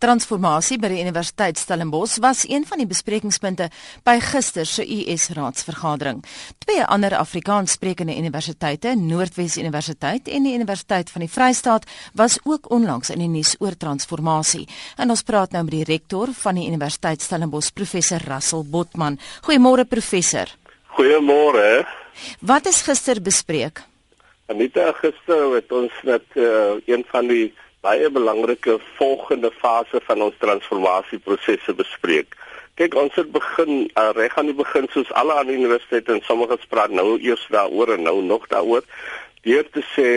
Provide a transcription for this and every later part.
Transformasie by die Universiteit Stellenbosch was een van die besprekingspunte by gister se US raadsvergadering. Twee ander Afrikaanssprekende universiteite, Noordwes Universiteit en die Universiteit van die Vrystaat, was ook onlangs in die nuus oor transformasie. En ons praat nou met die rektor van die Universiteit Stellenbosch, professor Russell Botman. Goeiemôre professor. Goeiemôre. Wat is gister bespreek? Anita, gister het ons net uh, een van die baie belangrike volgende fase van ons transformasieprosesse bespreek. Kyk, ons het begin uh, reg aan die begin soos alle ander universiteite en sommige spraak nou eers daaroor en nou nog daaroor. Deur te sê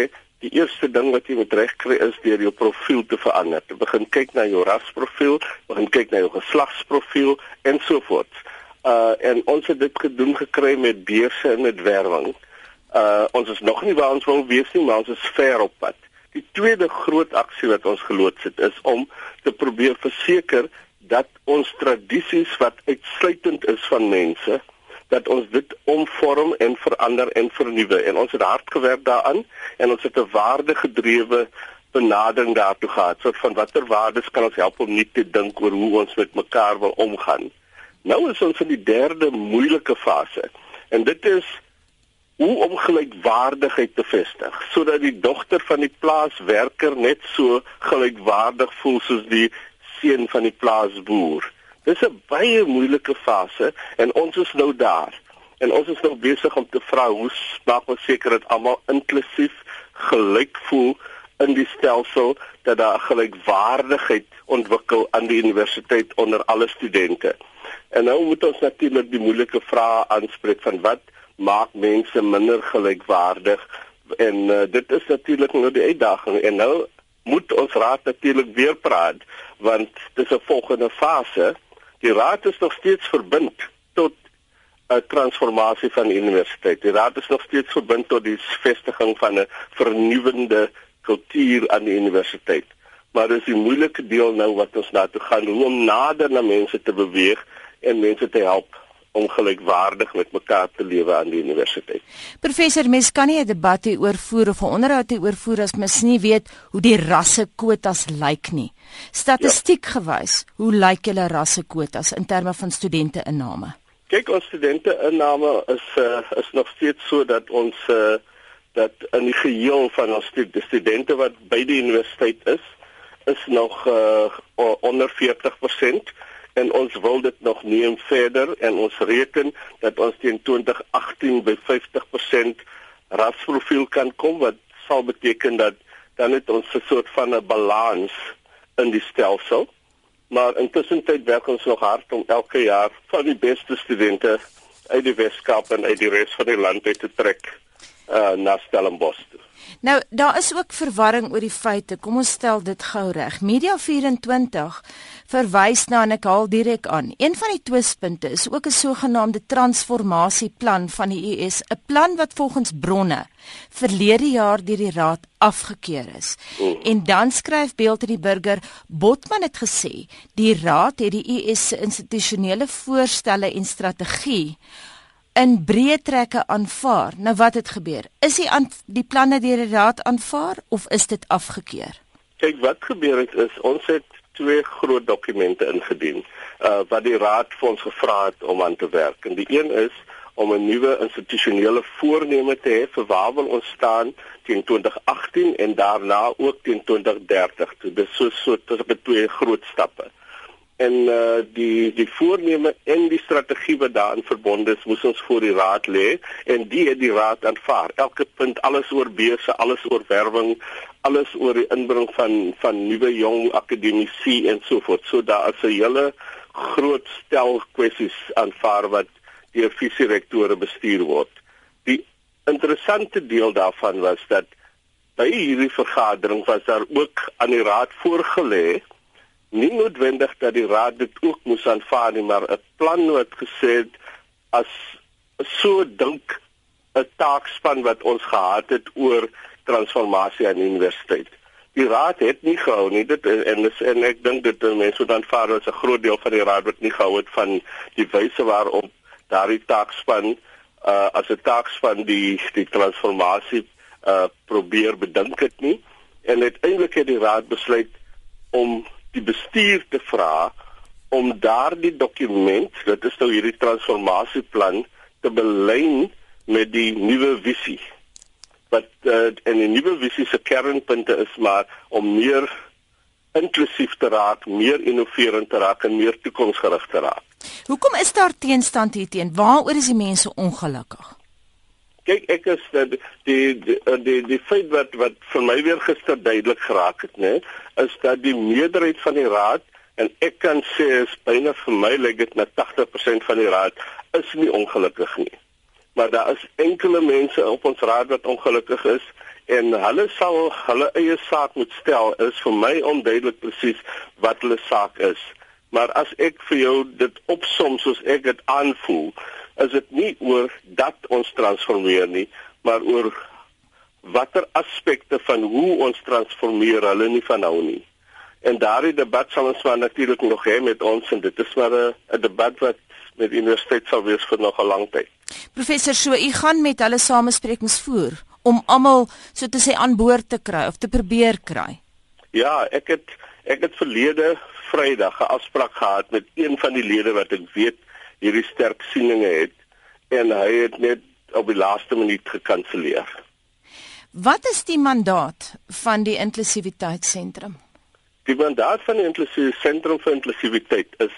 die eerste ding wat jy moet regkry is deur jou profiel te verander. Te begin kyk na jou rasprofiel, begin kyk na jou geslagsprofiel en so voort. Uh en ons het dit gedoen gekry met beurse en met werwing. Uh ons is nog nie waar ons wil wees nie, maar ons is ver op pad. Die tweede groot aksie wat ons geloods het is om te probeer verseker dat ons tradisies wat uitsluitend is van mense dat ons dit omvorm en verander en vernuwe. En ons het hard gewerk daaraan en ons het 'n waardegedrewe benadering daartoe gehad. Soort van watter waardes kan ons help om nie te dink oor hoe ons met mekaar wil omgaan? Nou is ons in die derde moeilike fase en dit is hoe om gelykwaardigheid te vestig sodat die dogter van die plaaswerker net so gelykwaardig voel soos die seun van die plaasboer. Dis 'n baie moeilike fase en ons is nou daar. En ons is nou besig om te vra hoe maak ons seker dat almal inklusief gelyk voel in die stelsel dat daar gelykwaardigheid ontwikkel aan die universiteit onder alle studente. En nou moet ons natuurlik die moeilike vrae aanspreek van wat maak mense minder gelykwaardig en uh, dit is natuurlik nou die uitdaging. En nou moet ons raad natuurlik weer praat want dis 'n volgende fase. Die raad is nog steeds verbind tot 'n transformasie van die universiteit. Die raad is nog steeds verbind tot die vestiging van 'n vernuwende kultuur aan die universiteit. Maar dis die moeilike deel nou wat ons na toe gaan hoe om nader na mense te beweeg en mense te help om gelykwaardig met mekaar te lewe aan die universiteit. Professor, mens kan nie 'n debat hier oor voer of 'n onderhoud hier oor voer as mens nie weet hoe die rassekwotas lyk nie. Statistiek ja. gewys, hoe lyk julle rassekwotas in terme van studente inname? Kyk, ons studente inname is uh, is nog steeds so dat ons uh, dat in die geheel van ons studente wat by die universiteit is, is nog uh, onder 40% en ons wil dit nog neem verder en ons reken dat ons teen 2018 by 50% rasprofiel kan kom wat sal beteken dat dan het ons 'n soort van 'n balans in die stelsel. Maar intussen tyd werk ons nog hard om elke jaar van die beste studente uit die Weskaap en uit die res van die land uit te trek uh, na Stellenbosch. Toe. Nou, daar is ook verwarring oor die feite. Kom ons stel dit gou reg. Media 24 verwys na en ek haal direk aan. Een van die twispunte is ook 'n sogenaamde transformasieplan van die US, 'n plan wat volgens bronne verlede jaar deur die raad afgekeur is. Oh. En dan skryf Beeld in die Burger, Botman het gesê, die raad het die US se institusionele voorstelle en strategie in breë trekke aanvaar. Nou wat het gebeur? Is die die planne deur die raad aanvaar of is dit afgekeur? Kyk, wat gebeur het is ons het twee groot dokumente ingedien uh wat die raad vir ons gevra het om aan te werk. En die een is om 'n nuwe institusionele voorneme te hê vir waar wil ons staan teen 2018 en daarna ook teen 2030. Dit is so so tussen twee groot stappe en uh, die die voorneme en die strategie wat daarin verbonde is, moes ons voor die raad lê en die het die raad aanvaar. Elke punt, alles oor beurse, alles oor werwing, alles oor die inbring van van nuwe jong akademici en so voort. So daar is 'n hele groot stel kwessies aanvaar wat deur visierektore bestuur word. Die interessante deel daarvan was dat by hierdie vergadering was daar ook aan die raad voorgelê nie noodwendig dat die raad dit ook moes aanvaar nie, maar 'n plan wat gesê het as so dink 'n taakspan wat ons gehad het oor transformasie aan die universiteit. Die raad het nie gehou nie dit en en ek dink dit mense moet aanvaar dat 'n groot deel van die raad wat nie gehou het van die wyse waarop daardie taakspan uh as 'n taakspan die die transformasie uh probeer bedink het nie en uiteindelik het die raad besluit om die bestuur te vra om daardie dokument, dit is nou hierdie transformasieplan te belyn met die nuwe visie. Wat uh, en die nuwe visie se kernpunte is maar om meer inklusief te raak, meer innoverend te raak en meer toekomsgerig te raak. Hoekom is daar teenstand hierteen? Waaroor is die mense ongelukkig? Kyk, ek is die die die die, die feit wat wat vir my weer gister duidelik geraak het, né, is dat die meerderheid van die raad en ek kan sê is byna vir my lyk dit na 80% van die raad is nie ongelukkig nie. Maar daar is enkele mense op ons raad wat ongelukkig is en hulle sal hulle eie saak moet stel is vir my onduidelik presies wat hulle saak is. Maar as ek vir jou dit opsom soos ek dit aanvoel, is dit nie oor dat ons transformeer nie, maar oor watter aspekte van hoe ons transformeer hulle nie van nou nie. En daardie debat sal ons maar natuurlik nog hê met ons en dit is maar 'n debat wat met universiteit sal wees vir nog 'n lang tyd. Professor, so u gaan met hulle samesprekings voer om almal so te sê aan boord te kry of te probeer kry. Ja, ek het ek het verlede Vrydag 'n afspraak gehad met een van die lede wat ek weet hierdie sterk sieninge het en hy het net op die laaste minuut gekanselleer. Wat is die mandaat van die inklusiwiteitssentrum? Die mandaat van die inklusiewe sentrum vir inklusiwiteit is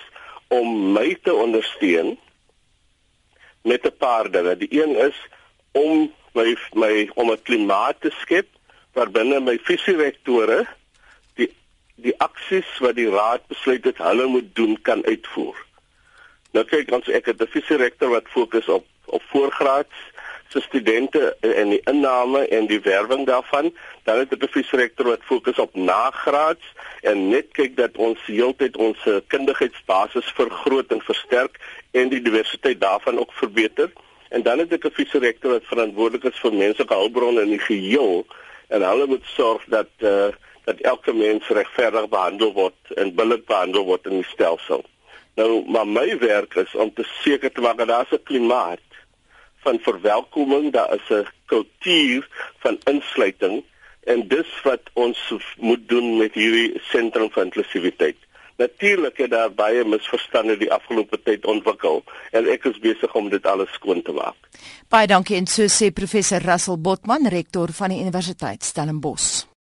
om my te ondersteun met 'n paar dinge. Die een is om my my om 'n klimaat te skep waarbinne my visierektore die aksies wat die raad besluit het hulle moet doen kan uitvoer. Nou kyk ons ek het 'n visierektor wat fokus op op voorgraads se studente en die inname en die werwing daarvan, dan het ek 'n visierektor wat fokus op nagraads en net kyk dat ons heeltyd ons kundigheidsbasis vergroot en versterk en die diversiteit daarvan ook verbeter. En dan het ek 'n visierektor wat verantwoordelik is vir menslike hulpbronne in die geheel en hulle moet sorg dat uh dat elke mens regverdig behandel word en billik behandel word in die stelsel. Nou, maar my werk is om te seker te maak dat daar 'n klimaat van verwelkoming, daar is 'n kultuur van insluiting en dis wat ons moet doen met hierdie sentrum van inklusiwiteit. Natuurlik het daar baie misverstande die afgelope tyd ontwikkel en ek is besig om dit alles skoon te maak. Baie dankie en so sê professor Russell Botman, rektor van die Universiteit Stellenbosch.